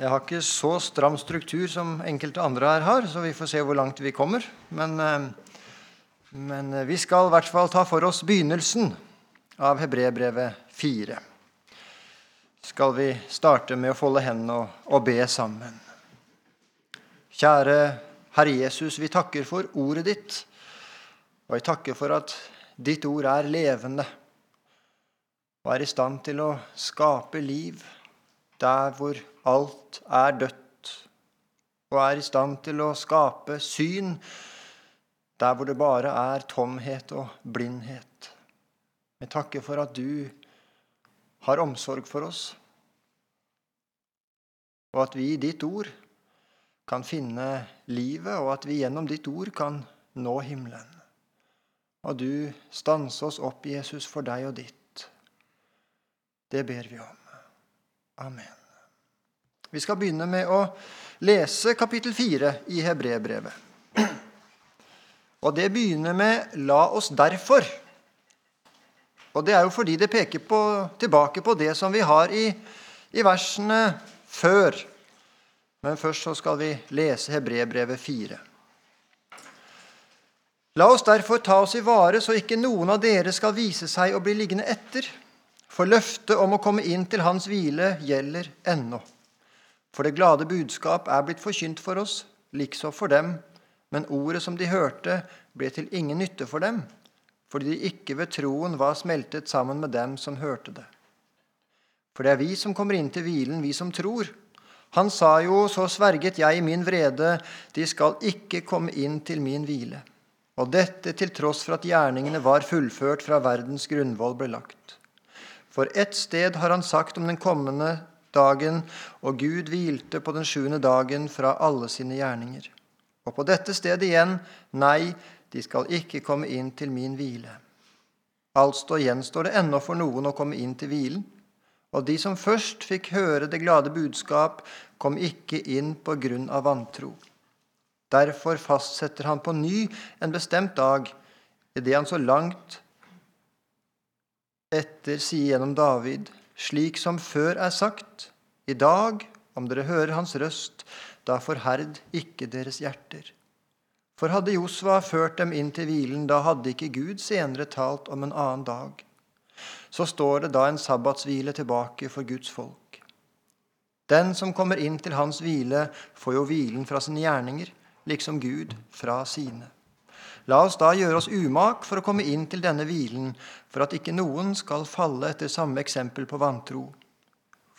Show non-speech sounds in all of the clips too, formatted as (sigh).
Jeg har ikke så stram struktur som enkelte andre her har, så vi får se hvor langt vi kommer. Men, eh, men vi skal i hvert fall ta for oss begynnelsen av Hebrebrevet 4. Skal vi starte med å folde hendene og, og be sammen. Kjære Herre Jesus, vi takker for ordet ditt. Og jeg takker for at ditt ord er levende og er i stand til å skape liv der hvor alt er dødt, og er i stand til å skape syn der hvor det bare er tomhet og blindhet. Jeg takker for at du har omsorg for oss, og at vi i ditt ord kan finne livet, og at vi gjennom ditt ord kan nå himmelen. Og du stanse oss opp, Jesus, for deg og ditt. Det ber vi om. Amen. Vi skal begynne med å lese kapittel 4 i Hebrebrevet. Og det begynner med 'la oss derfor'. Og det er jo fordi det peker på, tilbake på det som vi har i, i versene før. Men først så skal vi lese Hebrebrevet 4. La oss derfor ta oss i vare, så ikke noen av dere skal vise seg å bli liggende etter. For løftet om å komme inn til hans hvile gjelder ennå. For det glade budskap er blitt forkynt for oss, likså for dem, men ordet som de hørte, ble til ingen nytte for dem, fordi de ikke ved troen var smeltet sammen med dem som hørte det. For det er vi som kommer inn til hvilen, vi som tror. Han sa jo, så sverget jeg i min vrede, de skal ikke komme inn til min hvile. Og dette til tross for at gjerningene var fullført fra verdens grunnvoll ble lagt. For ett sted har han sagt om den kommende dagen, og Gud hvilte på den sjuende dagen fra alle sine gjerninger. Og på dette stedet igjen, nei, de skal ikke komme inn til min hvile. Altså gjenstår det ennå for noen å komme inn til hvilen. Og de som først fikk høre det glade budskap, kom ikke inn på grunn av vantro. Derfor fastsetter han på ny en bestemt dag, idet han så langt etter sier gjennom David:" slik som før er sagt, i dag, om dere hører hans røst, da forherd ikke deres hjerter. For hadde Josva ført dem inn til hvilen, da hadde ikke Gud senere talt om en annen dag. Så står det da en sabbatshvile tilbake for Guds folk. Den som kommer inn til hans hvile, får jo hvilen fra sine gjerninger, liksom Gud fra sine. La oss da gjøre oss umak for å komme inn til denne hvilen, for at ikke noen skal falle etter samme eksempel på vantro.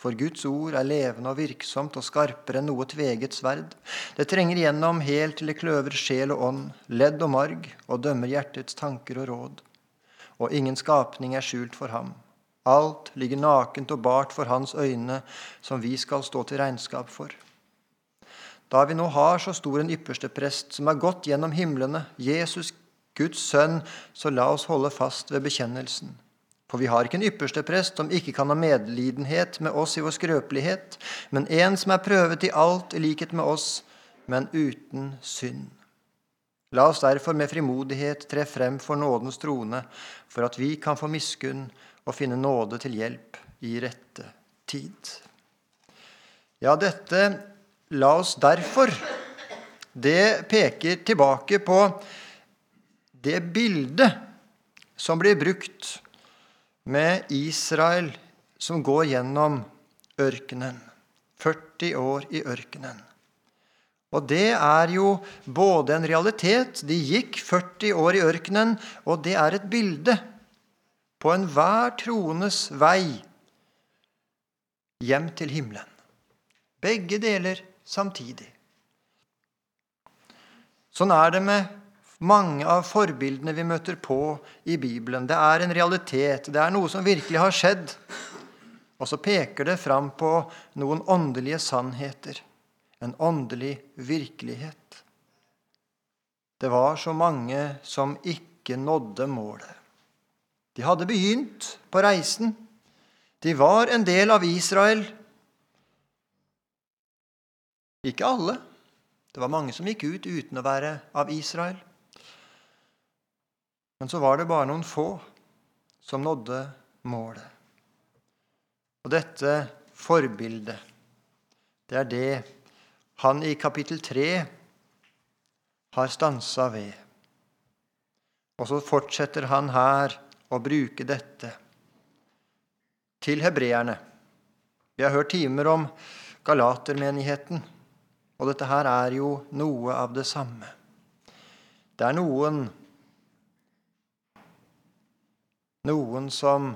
For Guds ord er levende og virksomt og skarpere enn noe tveget sverd. Det trenger igjennom helt til det kløver sjel og ånd, ledd og marg, og dømmer hjertets tanker og råd. Og ingen skapning er skjult for ham. Alt ligger nakent og bart for hans øyne, som vi skal stå til regnskap for. Da vi nå har så stor en ypperste prest som er gått gjennom himlene, Jesus, Guds sønn, så la oss holde fast ved bekjennelsen. For vi har ikke en ypperste prest som ikke kan ha medlidenhet med oss i vår skrøpelighet, men en som er prøvet i alt i likhet med oss, men uten synd. La oss derfor med frimodighet tre frem for nådens trone, for at vi kan få miskunn og finne nåde til hjelp i rette tid. Ja, dette La oss derfor Det peker tilbake på det bildet som blir brukt med Israel som går gjennom ørkenen. 40 år i ørkenen. Og det er jo både en realitet De gikk 40 år i ørkenen, og det er et bilde på enhver troendes vei hjem til himmelen. Begge deler samtidig. Sånn er det med mange av forbildene vi møter på i Bibelen. Det er en realitet, det er noe som virkelig har skjedd. Og så peker det fram på noen åndelige sannheter, en åndelig virkelighet. Det var så mange som ikke nådde målet. De hadde begynt på reisen. De var en del av Israel, ikke alle. Det var mange som gikk ut uten å være av Israel. Men så var det bare noen få som nådde målet. Og dette forbildet, Det er det han i kapittel 3 har stansa ved. Og så fortsetter han her å bruke dette til hebreerne. Vi har hørt timer om Galatermenigheten, og dette her er jo noe av det samme. Det er noen noen som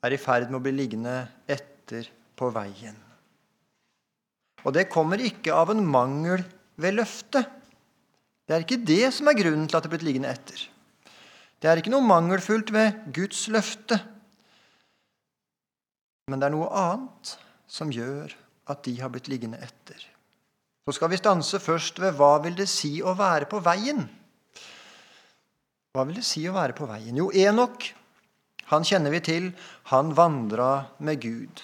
er i ferd med å bli liggende etter på veien. Og det kommer ikke av en mangel ved løftet. Det er ikke det som er grunnen til at det er blitt liggende etter. Det er ikke noe mangelfullt ved Guds løfte. Men det er noe annet som gjør at de har blitt liggende etter. Så skal vi stanse først ved hva vil det si å være på veien? Hva vil det si å være på veien? Jo, Enok, han kjenner vi til. Han vandra med Gud.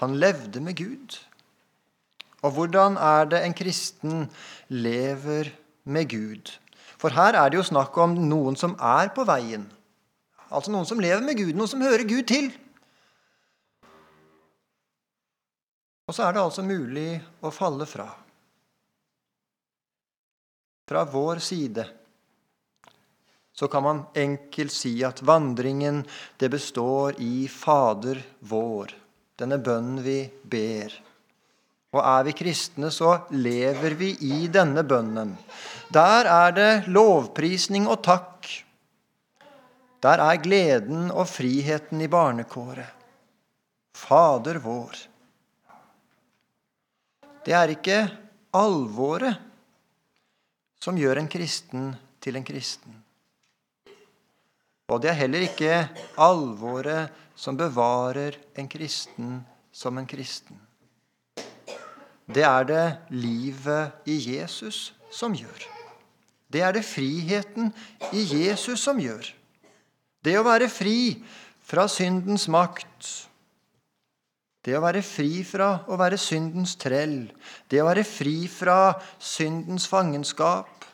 Han levde med Gud. Og hvordan er det en kristen lever med Gud? For her er det jo snakk om noen som er på veien. Altså noen som lever med Gud, noen som hører Gud til. Og så er det altså mulig å falle fra. Fra vår side så kan man enkelt si at vandringen det består i Fader vår, denne bønnen vi ber. Og er vi kristne, så lever vi i denne bønnen. Der er det lovprisning og takk. Der er gleden og friheten i barnekåret. Fader vår. Det er ikke alvoret som gjør en kristen til en kristen. Og det er heller ikke alvoret som bevarer en kristen som en kristen det er det livet i Jesus som gjør. Det er det friheten i Jesus som gjør. Det å være fri fra syndens makt. Det å være fri fra å være syndens trell. Det å være fri fra syndens fangenskap.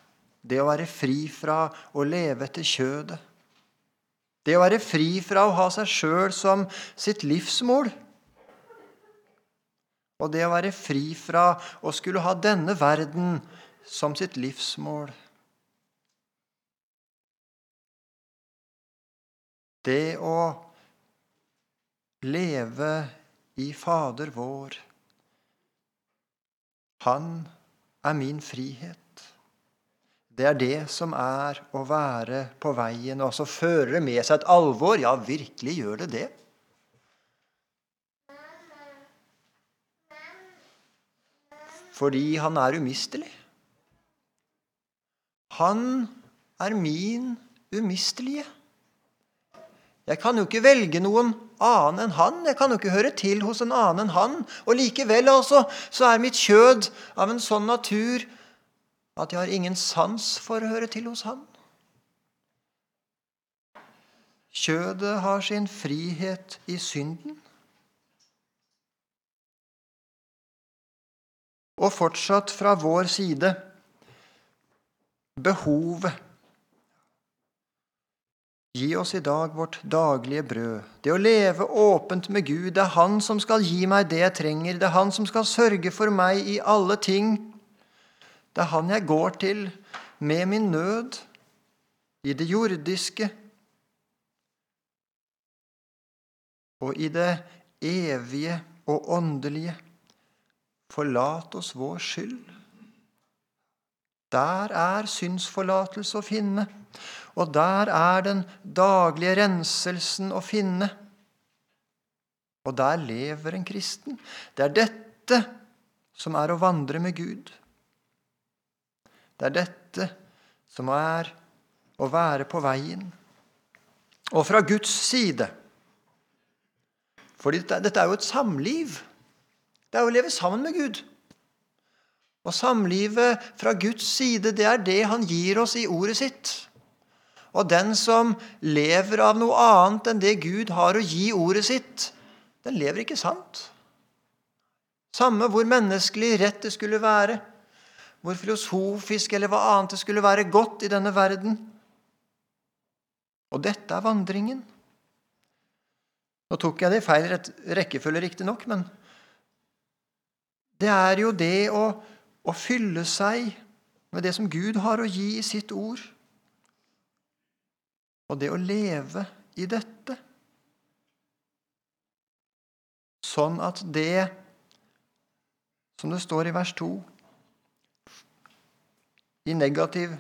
Det å være fri fra å leve etter kjødet. Det å være fri fra å ha seg sjøl som sitt livsmål. Og det å være fri fra å skulle ha denne verden som sitt livsmål. Det å leve i Fader vår. Han er min frihet. Det er det som er å være på veien, og så fører det med seg et alvor. Ja, virkelig gjør det det. fordi han er umistelig. Han er min umistelige. Jeg kan jo ikke velge noen annen enn han. Jeg kan jo ikke høre til hos en annen enn han. Og likevel altså, så er mitt kjød av en sånn natur at jeg har ingen sans for å høre til hos han. Kjødet har sin frihet i synden. Og fortsatt fra vår side behovet. Gi oss i dag vårt daglige brød. Det å leve åpent med Gud, det er Han som skal gi meg det jeg trenger. Det er Han som skal sørge for meg i alle ting. Det er Han jeg går til med min nød, i det jordiske og i det evige og åndelige. Forlat oss vår skyld. Der er synsforlatelse å finne, og der er den daglige renselsen å finne. Og der lever en kristen. Det er dette som er å vandre med Gud. Det er dette som er å være på veien. Og fra Guds side For dette er jo et samliv. Det er å leve sammen med Gud. Og samlivet fra Guds side, det er det han gir oss i ordet sitt. Og den som lever av noe annet enn det Gud har å gi ordet sitt, den lever ikke sant. Samme hvor menneskelig rett det skulle være, hvor filosofisk eller hva annet det skulle være godt i denne verden. Og dette er vandringen. Nå tok jeg det i feil rekkefølge, riktignok, men det er jo det å, å fylle seg med det som Gud har å gi i sitt ord. Og det å leve i dette. Sånn at det, som det står i vers 2 I negativ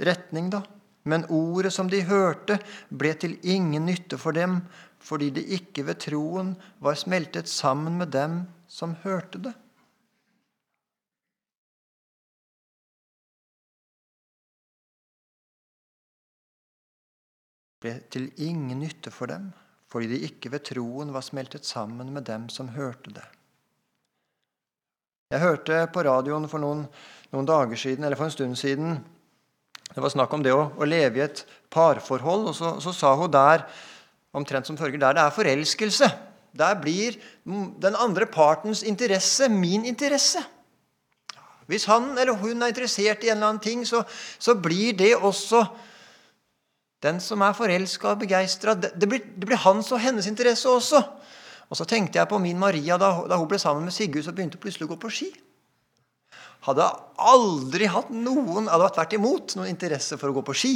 retning, da. Men ordet som de hørte, ble til ingen nytte for dem, fordi de ikke ved troen var smeltet sammen med dem som hørte det. Ble til ingen nytte for dem, fordi de ikke ved troen var smeltet sammen med dem som hørte det. Jeg hørte på radioen for noen, noen dager siden, eller for en stund siden Det var snakk om det å, å leve i et parforhold, og så, så, sa hun der omtrent som følger der det er forelskelse. Der blir den andre partens interesse min interesse. Hvis han eller hun er interessert i en eller annen ting, så, så blir det også den som er forelska og begeistra. Det, det, blir hans og hennes interesse også. Og så tenkte jeg på min Maria da, da hun ble sammen med Sigurd og begynte plutselig å gå på ski. Hadde aldri hatt noen hadde vært imot noen interesse for å gå på ski.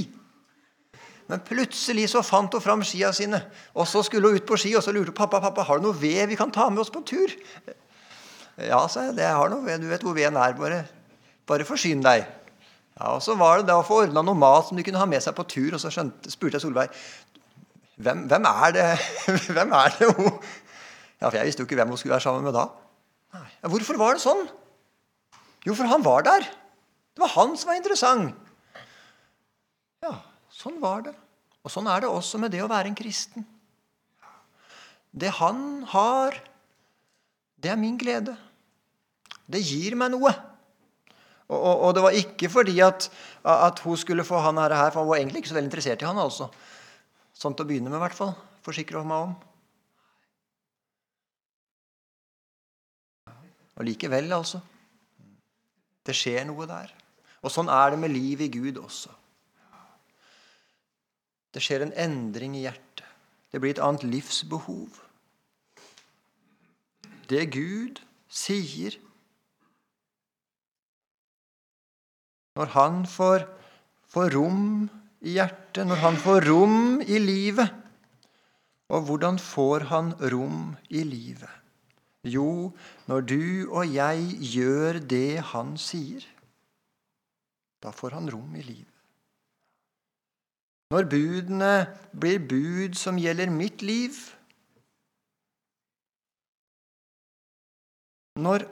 Men plutselig så fant hun fram skia sine, og så skulle hun ut på ski. Og så lurte hun pappa pappa, har du noe ved vi kan ta med oss på tur. Ja, sa jeg. Det har noe ved. Du vet hvor veden er. Bare, bare forsyn deg. Ja, og Så var det da å få ordna noe mat som de kunne ha med seg på tur. Og så skjønte, spurte jeg Solveig hvem, hvem, er det (laughs) hvem er det hun Ja, For jeg visste jo ikke hvem hun skulle være sammen med da. Nei. Ja, hvorfor var det sånn? Jo, for han var der. Det var han som var interessant. Ja, sånn var det. Og sånn er det også med det å være en kristen. Det han har, det er min glede. Det gir meg noe. Og, og, og, det var ikke fordi at, at, hun skulle få han her, for hun var egentlig ikke så veldig interessert i han. altså. Sånn til å begynne med, i hvert fall. Forsikrer hun meg om. Og likevel, altså. Det skjer noe der. Og sånn er det med livet i Gud også. Det skjer en endring i hjertet. Det blir et annet livsbehov. Det Gud sier Når han får, får rom i hjertet, når han får rom i livet. Og hvordan får han rom i livet? Jo, når du og jeg gjør det han sier. Da får han rom i livet. Når budene blir bud som gjelder mitt liv Når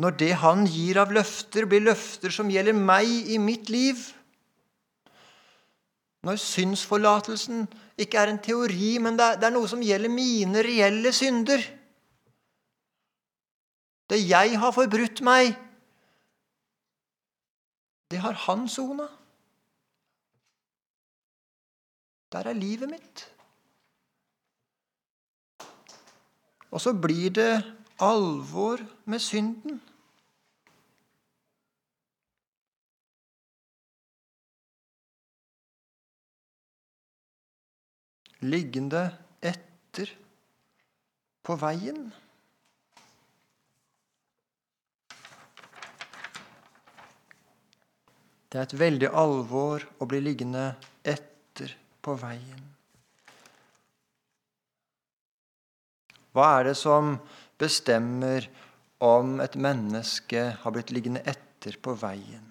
når det han gir av løfter, blir løfter som gjelder meg i mitt liv. Når synsforlatelsen ikke er en teori, men det er, noe som gjelder mine reelle synder. Det jeg har forbrutt meg, det har han sona. Der er livet mitt. Og så blir det alvor med synden. Liggende etter på veien. Det er et veldig alvor å bli liggende etter på veien. Hva er det som bestemmer om et menneske har blitt liggende etter på veien?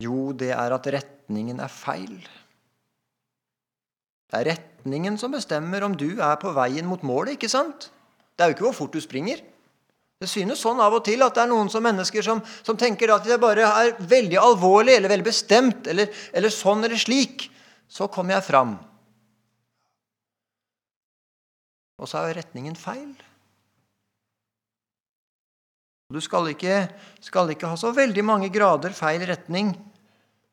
Jo, det er at retningen er feil. Det er retningen som bestemmer om du er på veien mot målet. ikke sant? Det er jo ikke hvor fort du springer. Det synes sånn av og til at det er noen som mennesker som, som tenker at det bare er veldig alvorlig eller veldig bestemt eller, eller sånn eller slik. Så kommer jeg fram. Og så er retningen feil. Du skal ikke, skal ikke ha så veldig mange grader feil retning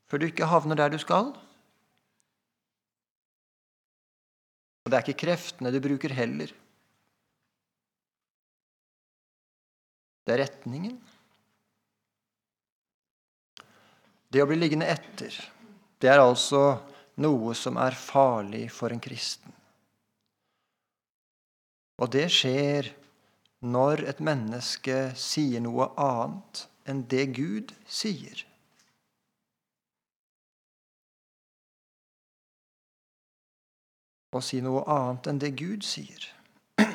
før du ikke havner der du skal. Og det er ikke kreftene du bruker heller. Det er retningen. Det å bli liggende etter, det er altså noe som er farlig for en kristen. Og det skjer når et menneske sier noe annet enn det Gud sier. Å si noe annet enn det Gud sier. (clears throat)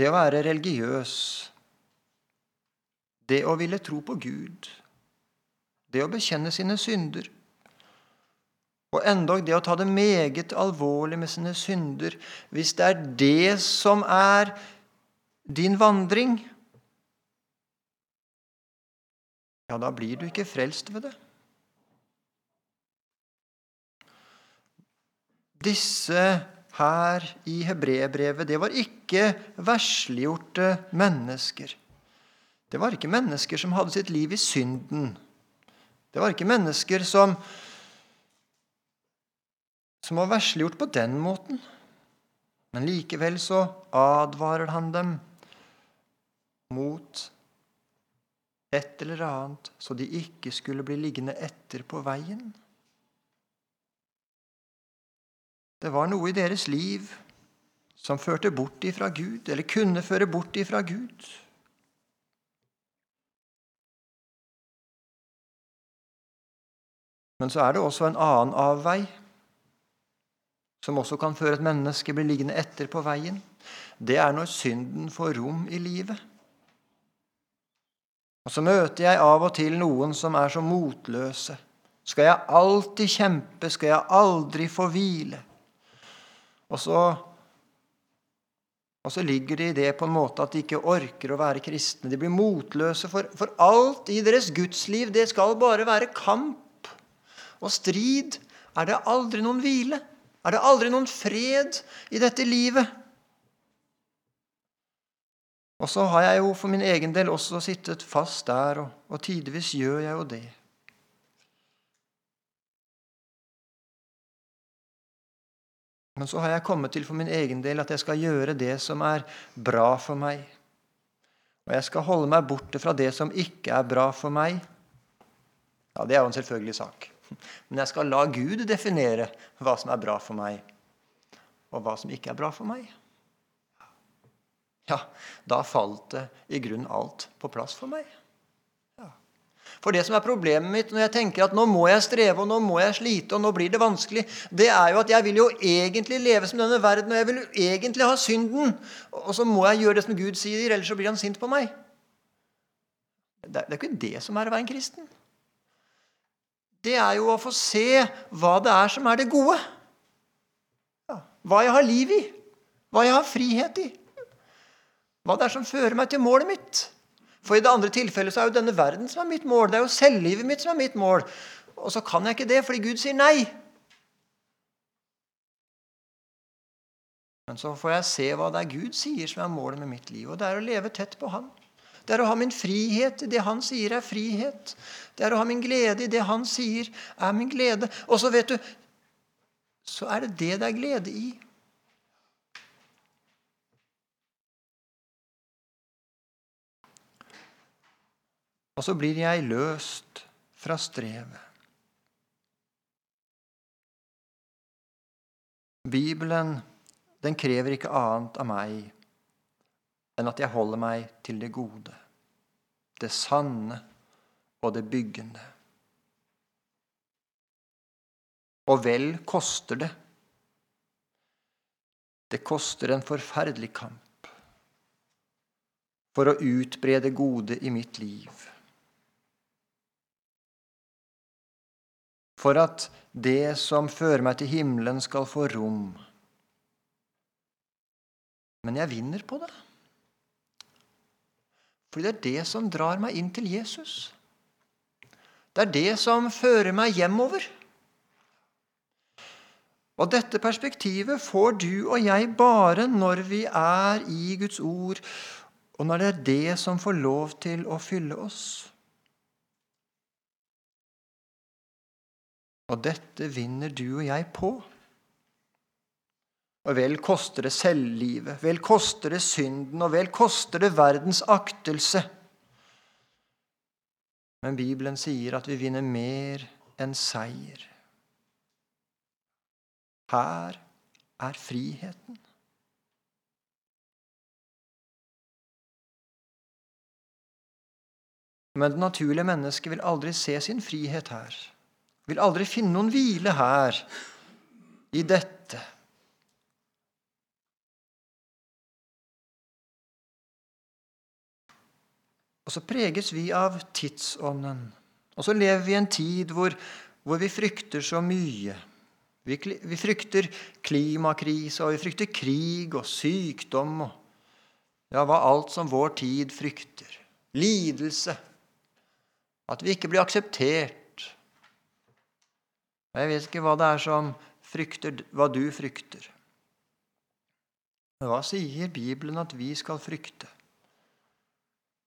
Det å være religiøs, det å ville tro på Gud, det å bekjenne sine synder, og endog det å ta det meget alvorlig med sine synder, hvis det er det som er din vandring, ja, da blir du ikke frelst ved det. Disse her i hebreerbrevet, det var ikke versliggjorte mennesker. Det var ikke mennesker som hadde sitt liv i synden. Det var ikke mennesker som som var versliggjort på den måten. Men likevel så advarer han dem mot et eller annet, så de ikke skulle bli liggende etter på veien. Det var noe i deres liv som førte bort ifra Gud, eller kunne føre bort ifra Gud. Men så er det også en annen avvei som også kan føre et menneske bli liggende etter på veien, det er når synden får rom i livet. Og så møter jeg av og til noen som er så motløse. Skal jeg alltid kjempe? Skal jeg aldri få hvile? Og så, og så ligger de i det på en måte at de ikke orker å være kristne. De blir motløse, for, for alt i deres gudsliv det skal bare være kamp og strid. Er det aldri noen hvile? Er det aldri noen fred i dette livet? Og så har jeg jo for min egen del også sittet fast der, og, og tidvis gjør jeg jo det. Men så har jeg kommet til for min egen del at jeg skal gjøre det som er bra for meg. Og jeg skal holde meg borte fra det som ikke er bra for meg. Ja, Det er jo en selvfølgelig sak. Men jeg skal la Gud definere hva som er bra for meg, og hva som ikke er bra for meg. Ja, da falt det i grunnen alt på plass for meg. Ja. For det som er problemet mitt når jeg tenker at nå må jeg streve, og nå må jeg slite, og nå blir det vanskelig, det er jo at jeg vil jo egentlig leve som denne verden, og jeg vil jo egentlig ha synden. Og så må jeg gjøre det som Gud sier, ellers så blir han sint på meg. Det er jo ikke det som er å være en kristen det er jo å få se hva det er som er det gode. Hva jeg har liv i, hva jeg har frihet i. Hva det er som fører meg til målet mitt. For i det andre tilfellet så er jo denne verden som er mitt mål. Det er jo selvlivet mitt som er mitt mål. Og så kan jeg ikke det fordi Gud sier nei. Men så får jeg se hva det er Gud sier som er målet med mitt liv. Og det er å leve tett på Han. Det er å ha min frihet i det han sier er frihet. Det er å ha min glede i det han sier er min glede. Og så vet du, så er det det det er glede i. Og så blir jeg løst fra strevet. Bibelen den krever ikke annet av meg enn at jeg holder meg til det gode, det sanne og det byggende. Og vel koster det. Det koster en forferdelig kamp for å utbre det gode i mitt liv. For at det som fører meg til himmelen, skal få rom. Men jeg vinner på det. Fordi det er det som drar meg inn til Jesus. Det er det som fører meg hjemover. Og dette perspektivet får du og jeg bare når vi er i Guds ord, og når det er det som får lov til å fylle oss. Og dette vinner du og jeg på. Og vel koster det selvlivet, vel koster det synden, og vel koster det verdens aktelse. Men Bibelen sier at vi vinner mer enn seier. Her er friheten. Men det naturlige mennesket vil aldri se sin frihet her. Vil aldri finne noen hvile her, i dette. Og så preges vi av tidsånden. Og så lever vi i en tid hvor, hvor vi frykter så mye. Vi, vi, frykter klimakrise, og vi frykter krig og sykdom og ja, hva alt som vår tid frykter. Lidelse. At vi ikke blir akseptert. Jeg vet ikke hva det er som frykter, hva du frykter. Men hva sier Bibelen at vi skal frykte?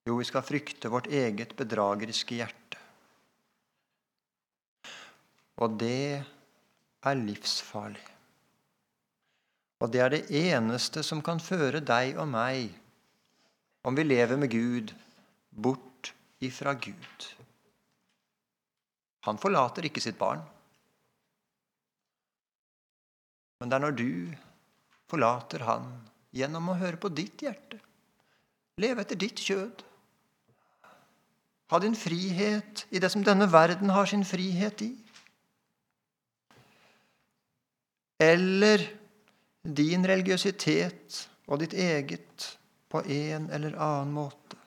Jo, vi skal frykte vårt eget bedrageriske hjerte. Og det er livsfarlig. Og det er det eneste som kan føre deg og meg, om vi lever med Gud, bort ifra Gud. Han forlater ikke sitt barn. Men det er når du forlater han gjennom å høre på ditt hjerte, leve etter ditt kjød, ha din frihet i det som denne verden har sin frihet i. Eller din religiøsitet og ditt eget på en eller annen måte.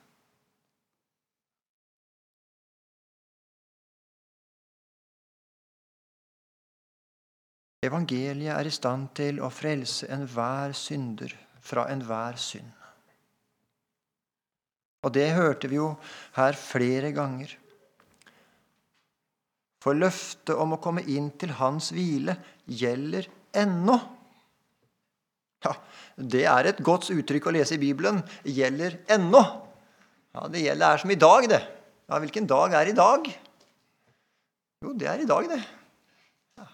Evangeliet er i stand til å frelse enhver synder fra enhver synd. Og det hørte vi jo her flere ganger. For løftet om å komme inn til hans hvile gjelder ennå. Ja, Det er et godt uttrykk å lese i Bibelen. Gjelder ennå. Ja, Det gjelder er som i dag, det. Ja, Hvilken dag er i dag? Jo, det er i dag, det. Ja.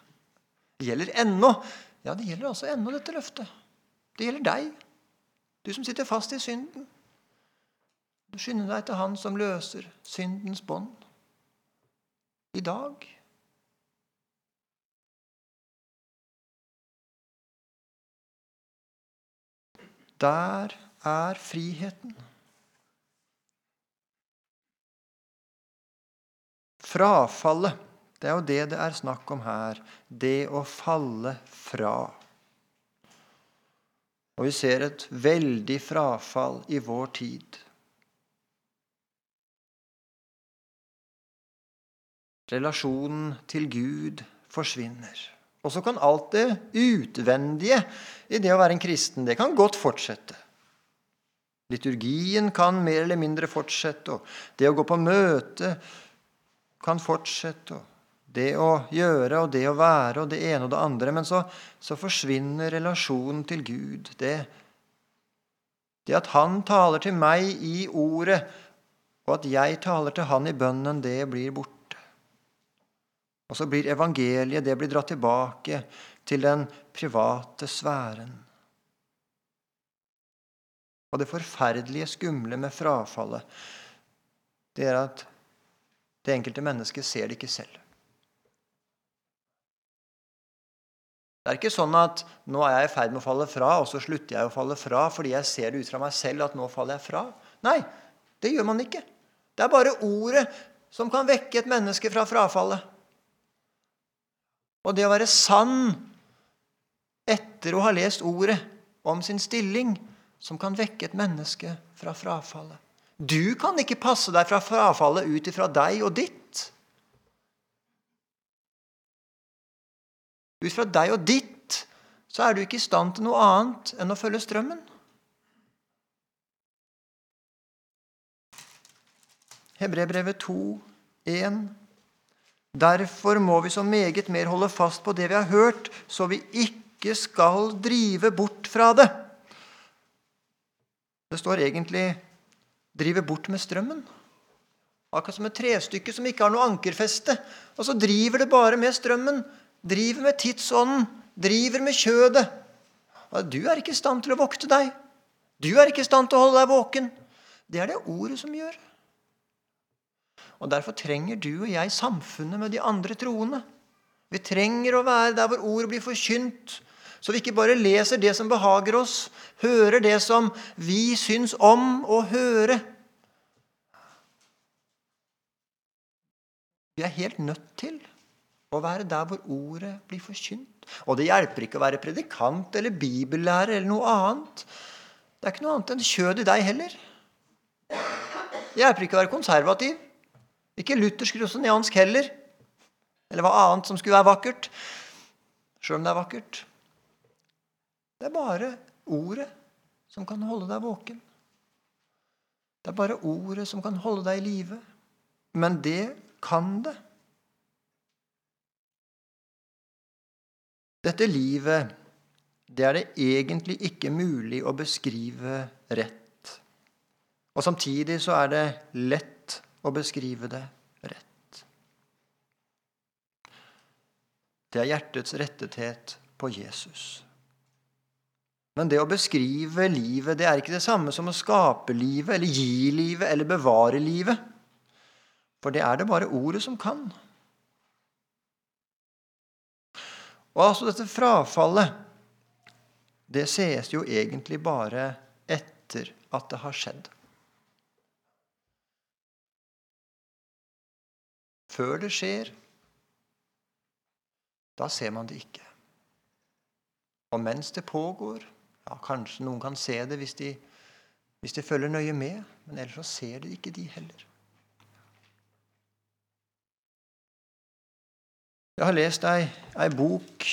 Det gjelder ennå. Ja, det gjelder altså ennå, dette løftet. Det gjelder deg, du som sitter fast i synden. Du skynder deg til Han som løser syndens bånd. I dag. Der er friheten. Frafallet, det er jo det det er snakk om her. Det å falle fra. Og vi ser et veldig frafall i vår tid. Relasjonen til Gud forsvinner. Og så kan alt det utvendige i det å være en kristen, det kan godt fortsette. Liturgien kan mer eller mindre fortsette, og det å gå på møte kan fortsette. og Det å gjøre og det å være og det ene og det andre. Men så, så forsvinner relasjonen til Gud. Det, det at Han taler til meg i ordet, og at jeg taler til Han i bønnen, det blir borte. Og så blir evangeliet det blir dratt tilbake til den private sfæren. Og det forferdelige, skumle med frafallet, det er at det enkelte mennesket ser det ikke selv. Det er ikke sånn at nå er jeg i ferd med å falle fra, og så slutter jeg å falle fra fordi jeg ser det ut fra meg selv at nå faller jeg fra. Nei, det gjør man ikke. Det er bare ordet som kan vekke et menneske fra frafallet. Og det å være sann etter å ha lest ordet om sin stilling, som kan vekke et menneske fra frafallet. Du kan ikke passe deg fra frafallet ut ifra deg og ditt. Ut fra deg og ditt så er du ikke i stand til noe annet enn å følge strømmen. Hebrebrevet 2, 1 Derfor må vi så meget mer holde fast på det vi har hørt, så vi ikke skal drive bort fra det. Det står egentlig 'drive bort med strømmen'. Akkurat som et trestykke som ikke har noe ankerfeste. Og så driver det bare med strømmen. Driver med tidsånden. Driver med kjødet. Du er ikke i stand til å vokte deg. Du er ikke i stand til å holde deg våken. Det er det ordet som gjør. Og Derfor trenger du og jeg samfunnet med de andre troende. Vi trenger å være der hvor ordet blir forkynt, så vi ikke bare leser det som behager oss, hører det som vi syns om å høre. Vi er helt nødt til å være der hvor ordet blir forkynt. Og det hjelper ikke å være predikant eller bibellærer eller noe annet. Det er ikke noe annet enn kjød i deg heller. Det hjelper ikke å være konservativ. Ikke luthersk roseniansk heller. Eller hva annet som skulle være vakkert. Sjøl om det er vakkert. Det er bare ordet som kan holde deg våken. Det er bare ordet som kan holde deg i live. Men det kan det. Dette livet, det er det egentlig ikke mulig å beskrive rett. Og samtidig så er det lett å beskrive det rett. Det er hjertets rettethet på Jesus. Men det å beskrive livet det er ikke det samme som å skape livet eller gi livet eller bevare livet. For det er det bare ordet som kan. Og altså dette frafallet, det sees jo egentlig bare etter at det har skjedd. Før det skjer, da ser man det ikke. Og mens det pågår, ja, Kanskje noen kan se det hvis de, hvis de følger nøye med, men ellers så ser de ikke, de heller. Jeg har lest ei, ei bok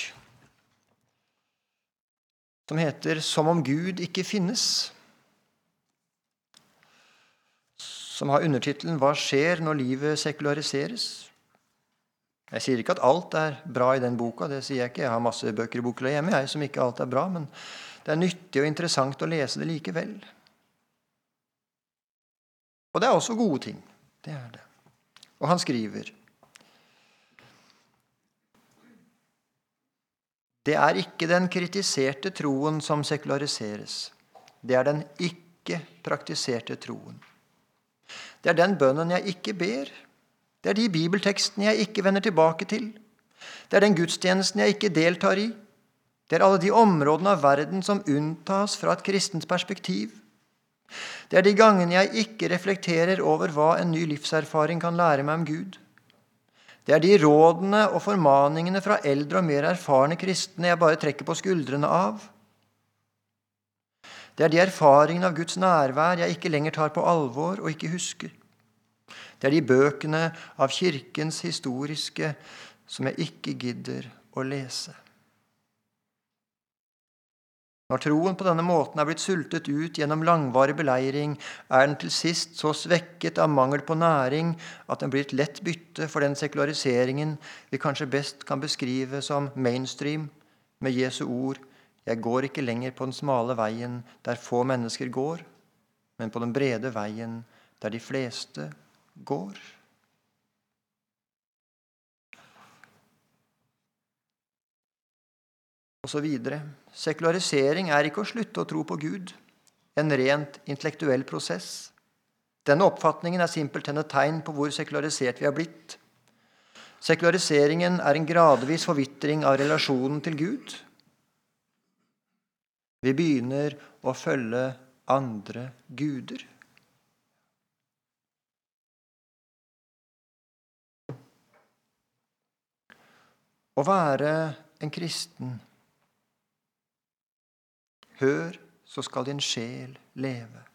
som heter 'Som om Gud ikke finnes'. Som har undertittelen 'Hva skjer når livet sekulariseres'? Jeg sier ikke at alt er bra i den boka. det sier Jeg ikke. Jeg har masse bøker i bokhylla hjemme jeg, som ikke alt er bra. Men det er nyttig og interessant å lese det likevel. Og det er også gode ting. Det er det. Og han skriver Det er ikke den kritiserte troen som sekulariseres. Det er den ikke praktiserte troen. Det er den bønnen jeg ikke ber. Det er de bibeltekstene jeg ikke vender tilbake til. Det er den gudstjenesten jeg ikke deltar i. Det er alle de områdene av verden som unntas fra et kristent perspektiv. Det er de gangene jeg ikke reflekterer over hva en ny livserfaring kan lære meg om Gud. Det er de rådene og formaningene fra eldre og mer erfarne kristne jeg bare trekker på skuldrene av. Det er de erfaringene av Guds nærvær jeg ikke lenger tar på alvor og ikke husker. Det er de bøkene av Kirkens historiske som jeg ikke gidder å lese. Når troen på denne måten er blitt sultet ut gjennom langvarig beleiring, er den til sist så svekket av mangel på næring at den blir et lett bytte for den sekulariseringen vi kanskje best kan beskrive som mainstream, med Jesu ord 'Jeg går ikke lenger på den smale veien der få mennesker går', men på den brede veien der de fleste går. Og så videre. Sekularisering er ikke å slutte å tro på Gud, en rent intellektuell prosess. Denne oppfatningen er simpelthen et tegn på hvor sekularisert vi er blitt. Sekulariseringen er en gradvis forvitring av relasjonen til Gud. Vi begynner å følge andre guder. Å være en kristen Hør, så skal din sjel leve.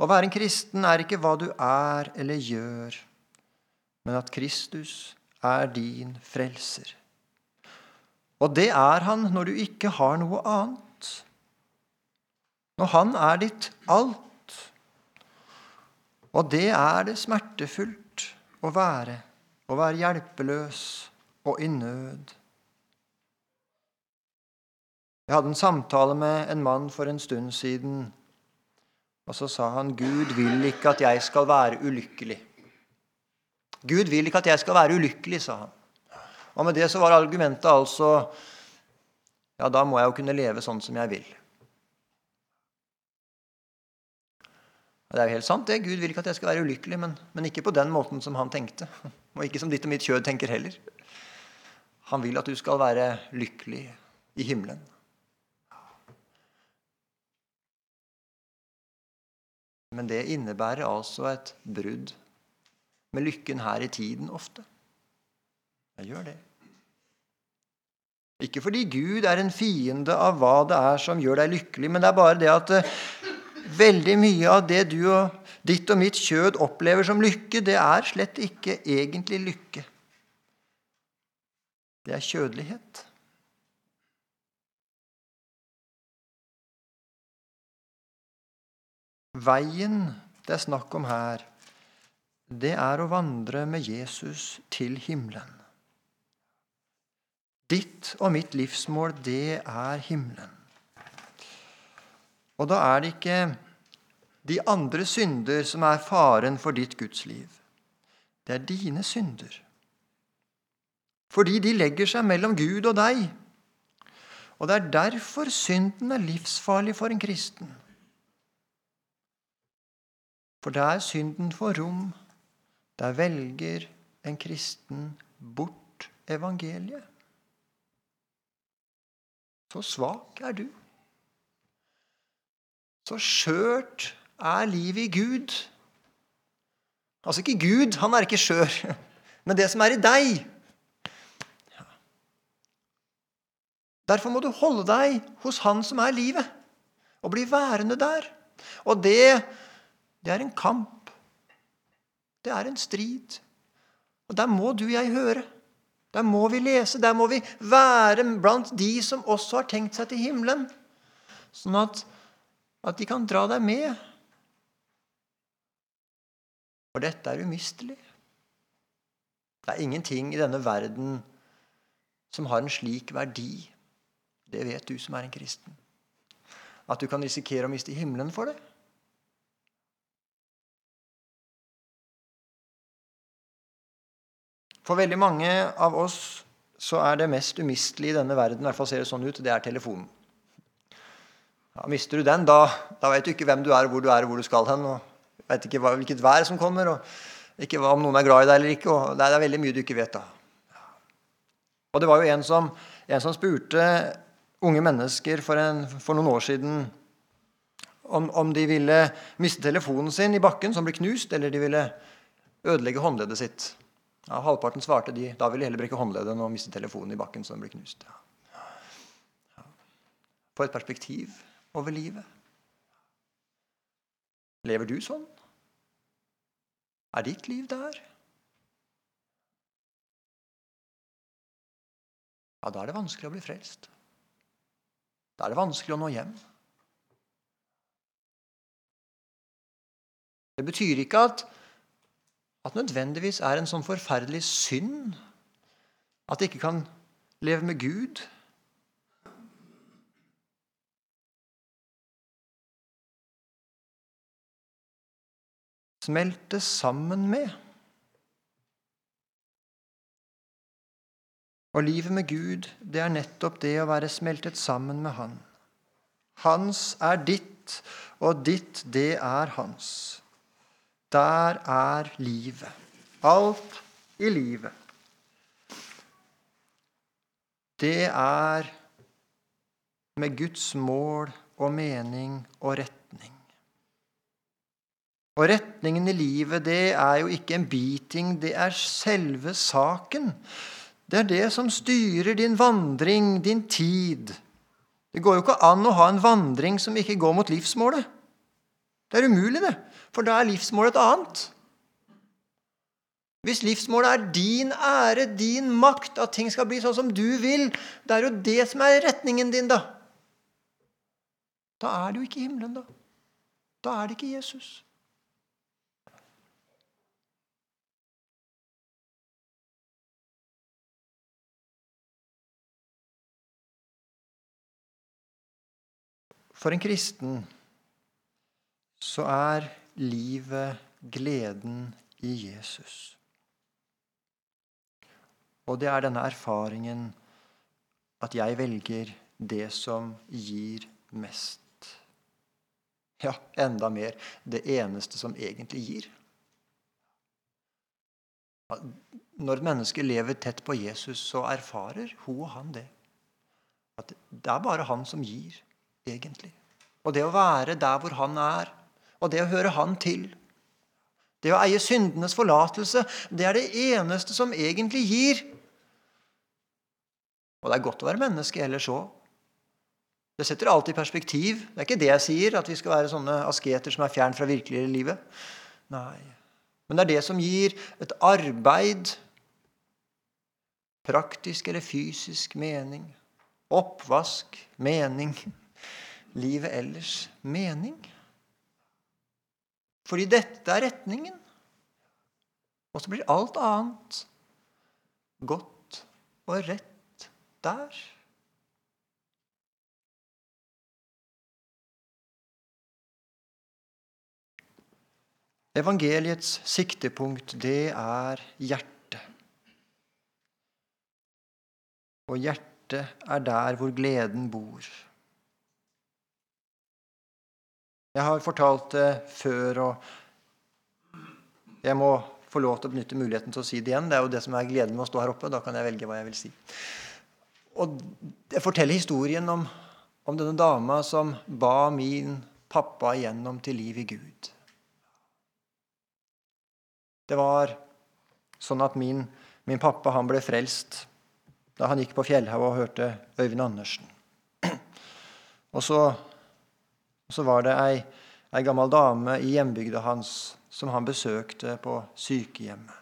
Å være en kristen er ikke hva du er eller gjør, men at Kristus er din frelser. Og det er han når du ikke har noe annet. Når han er ditt alt. Og det er det smertefullt å være. Å være hjelpeløs og i nød. Jeg hadde en samtale med en mann for en stund siden. Og så sa han, 'Gud vil ikke at jeg skal være ulykkelig'. Gud vil ikke at jeg skal være ulykkelig, sa han. Og med det så var argumentet altså Ja, da må jeg jo kunne leve sånn som jeg vil. Det er jo helt sant, det. Gud vil ikke at jeg skal være ulykkelig, men, men ikke på den måten som han tenkte. (laughs) Og ikke som ditt og mitt kjød tenker heller. Han vil at du skal være lykkelig i himmelen. Men det innebærer altså et brudd med lykken her i tiden ofte. Jeg gjør det. Ikke fordi Gud er en fiende av hva det er som gjør deg lykkelig, men det er bare det at eh, veldig mye av det du og ditt og mitt kjød opplever som lykke, det er slett ikke egentlig lykke. Det er kjødelighet. Veien det er snakk om her, det er å vandre med Jesus til himmelen. Ditt og mitt livsmål, det er himmelen. Og da er det ikke de andre synder som er faren for ditt gudsliv. Det er dine synder. Fordi de legger seg mellom Gud og deg. Og det er derfor synden er livsfarlig for en kristen. For der synden får rom, der velger en kristen bort evangeliet. Så svak er du. Så skjørt er livet i Gud. Altså ikke Gud, han er ikke skjør, (laughs) men det som er i deg. Derfor må du holde deg hos Han som er livet, og bli værende der. Og det det er en kamp. Det er en strid. Og der må du og jeg høre. Der må vi lese. Der må vi være blant de som også har tenkt seg til himmelen. Sånn at, at de kan dra deg med. For dette er umistelig. Det er ingenting i denne verden som har en slik verdi. Det vet du som er en kristen. At du kan risikere å miste himmelen for det. For veldig mange av oss så er det mest umistelige i denne verden, i hvert fall ser det sånn ut, det er telefonen. Ja, mister du den, da, da vet du ikke hvem du er, hvor du er, og hvor du skal hen. og vet ikke hva, hvilket vær som kommer, og ikke om noen er glad i deg eller ikke. og Det er, veldig mye du ikke vet da. Og det var jo en som, en som spurte unge mennesker for, en, for noen år siden om, om, de ville miste telefonen sin i bakken, som ble knust, eller de ville ødelegge håndleddet sitt. Ja, halvparten svarte de da ville heller brekke håndleddet enn å miste telefonen i bakken. så den ble knust. Ja. Ja. På et perspektiv over livet. Lever du sånn? Er ditt liv der? Ja, da er det vanskelig å bli frelst. Da er det vanskelig å nå hjem. Det betyr ikke at at nødvendigvis er en sånn forferdelig synd at de ikke kan leve med Gud. Smelte sammen med. Og livet med Gud, det er nettopp det å være smeltet sammen med Han. Hans er ditt, og ditt, det er hans. Der er livet. Alt i livet. Det er med Guds mål og mening og retning. Og retningen i livet, det er jo ikke en biting, det er selve saken. Det er det som styrer din vandring, din tid. Det går jo ikke an å ha en vandring som ikke går mot livsmålet. Det er umulig, det. For da er livsmålet et annet. Hvis livsmålet er din ære, din makt, at ting skal bli sånn som du vil, det er jo det som er retningen din, da. Da er det jo ikke himmelen, da. Da er det ikke Jesus. For en kristen så er livet gleden i Jesus. Og det er denne erfaringen at jeg velger det som gir mest. Ja, enda mer det eneste som egentlig gir. Når et menneske lever tett på Jesus, så erfarer hun og han det. At det er bare han som gir, egentlig. Og det å være der hvor han er, og det å høre Han til, Det å eie syndenes forlatelse, det er det eneste som egentlig gir. Og det er godt å være menneske ellers òg. Det setter alt i perspektiv. Det er ikke det jeg sier, at vi skal være sånne asketer som er fjern fra virkelige livet. Nei. Men det er det som gir et arbeid, praktisk eller fysisk mening. Oppvask, mening. Livet ellers mening. Fordi dette er retningen. Og så blir alt annet godt og rett der. Evangeliets siktepunkt, det er hjertet. Og hjertet er der hvor gleden bor. Jeg har fortalt det før, og jeg må få lov til å benytte muligheten til å si det igjen. Det er jo det som er gleden med å stå her oppe. Da kan jeg velge hva jeg vil si. Og Jeg forteller historien om, om denne dama som ba min pappa igjennom til liv i Gud. Det var sånn at min, min pappa han ble frelst da han gikk på Fjellhaug og hørte Øyvind Andersen. (clears throat) Og så, så var det ei, ei gammel dame i hjembygda hans som han besøkte på sykehjemmet.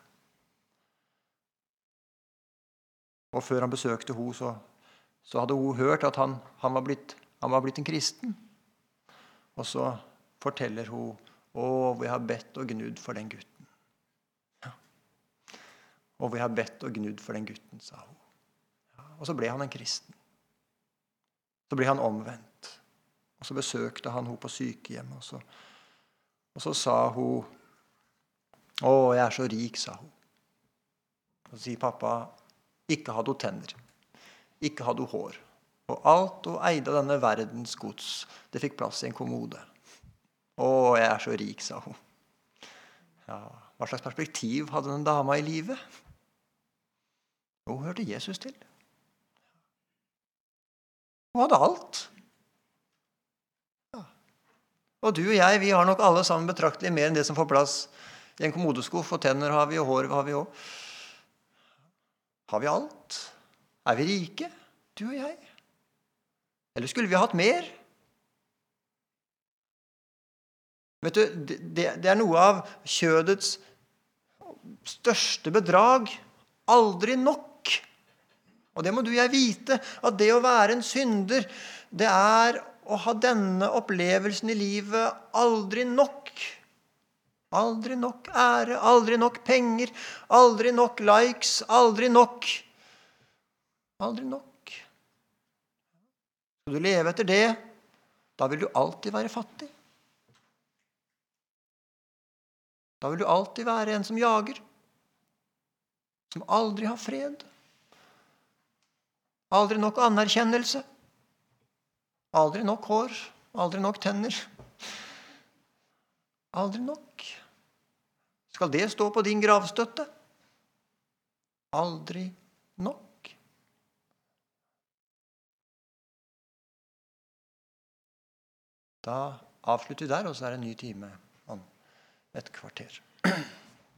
Og før han besøkte henne, så, så, hadde hun hørt at han, han, var blitt, han, var blitt, en kristen. Og så forteller hun å, vi har bedt og gnudd for den gutten. Og vi har bedt og gnudd for den gutten, sa hun. Ja, og så ble han en kristen. Så ble han omvendt. Og så besøkte han henne på sykehjemmet, og så, og så sa hun 'Å, jeg er så rik', sa hun. Og så sier pappa ikke hadde hun tenner. Ikke hadde hun hår. Og alt hun eide av denne verdens gods, det fikk plass i en kommode. 'Å, jeg er så rik', sa hun. Ja, Hva slags perspektiv hadde den dama i livet? Hun hørte Jesus til. Hun hadde alt. Og du og jeg vi har nok alle sammen betraktelig mer enn det som får plass i en kommodeskuff. Og tenner har vi, og hår har vi òg. Har vi alt? Er vi rike, du og jeg? Eller skulle vi hatt mer? Vet du, det, det er noe av kjødets største bedrag. Aldri nok. Og det må du og jeg vite, at det å være en synder, det er å ha denne opplevelsen i livet aldri nok. Aldri nok ære, aldri nok penger, aldri nok likes, aldri nok. Aldri nok. Skal du leve etter det, da vil du alltid være fattig. Da vil du alltid være en som jager, som aldri har fred. Aldri nok anerkjennelse. Aldri nok hår. Aldri nok tenner. Aldri nok. Skal det stå på din gravstøtte? Aldri nok. Da avslutter vi der, og så er det en ny time om et kvarter.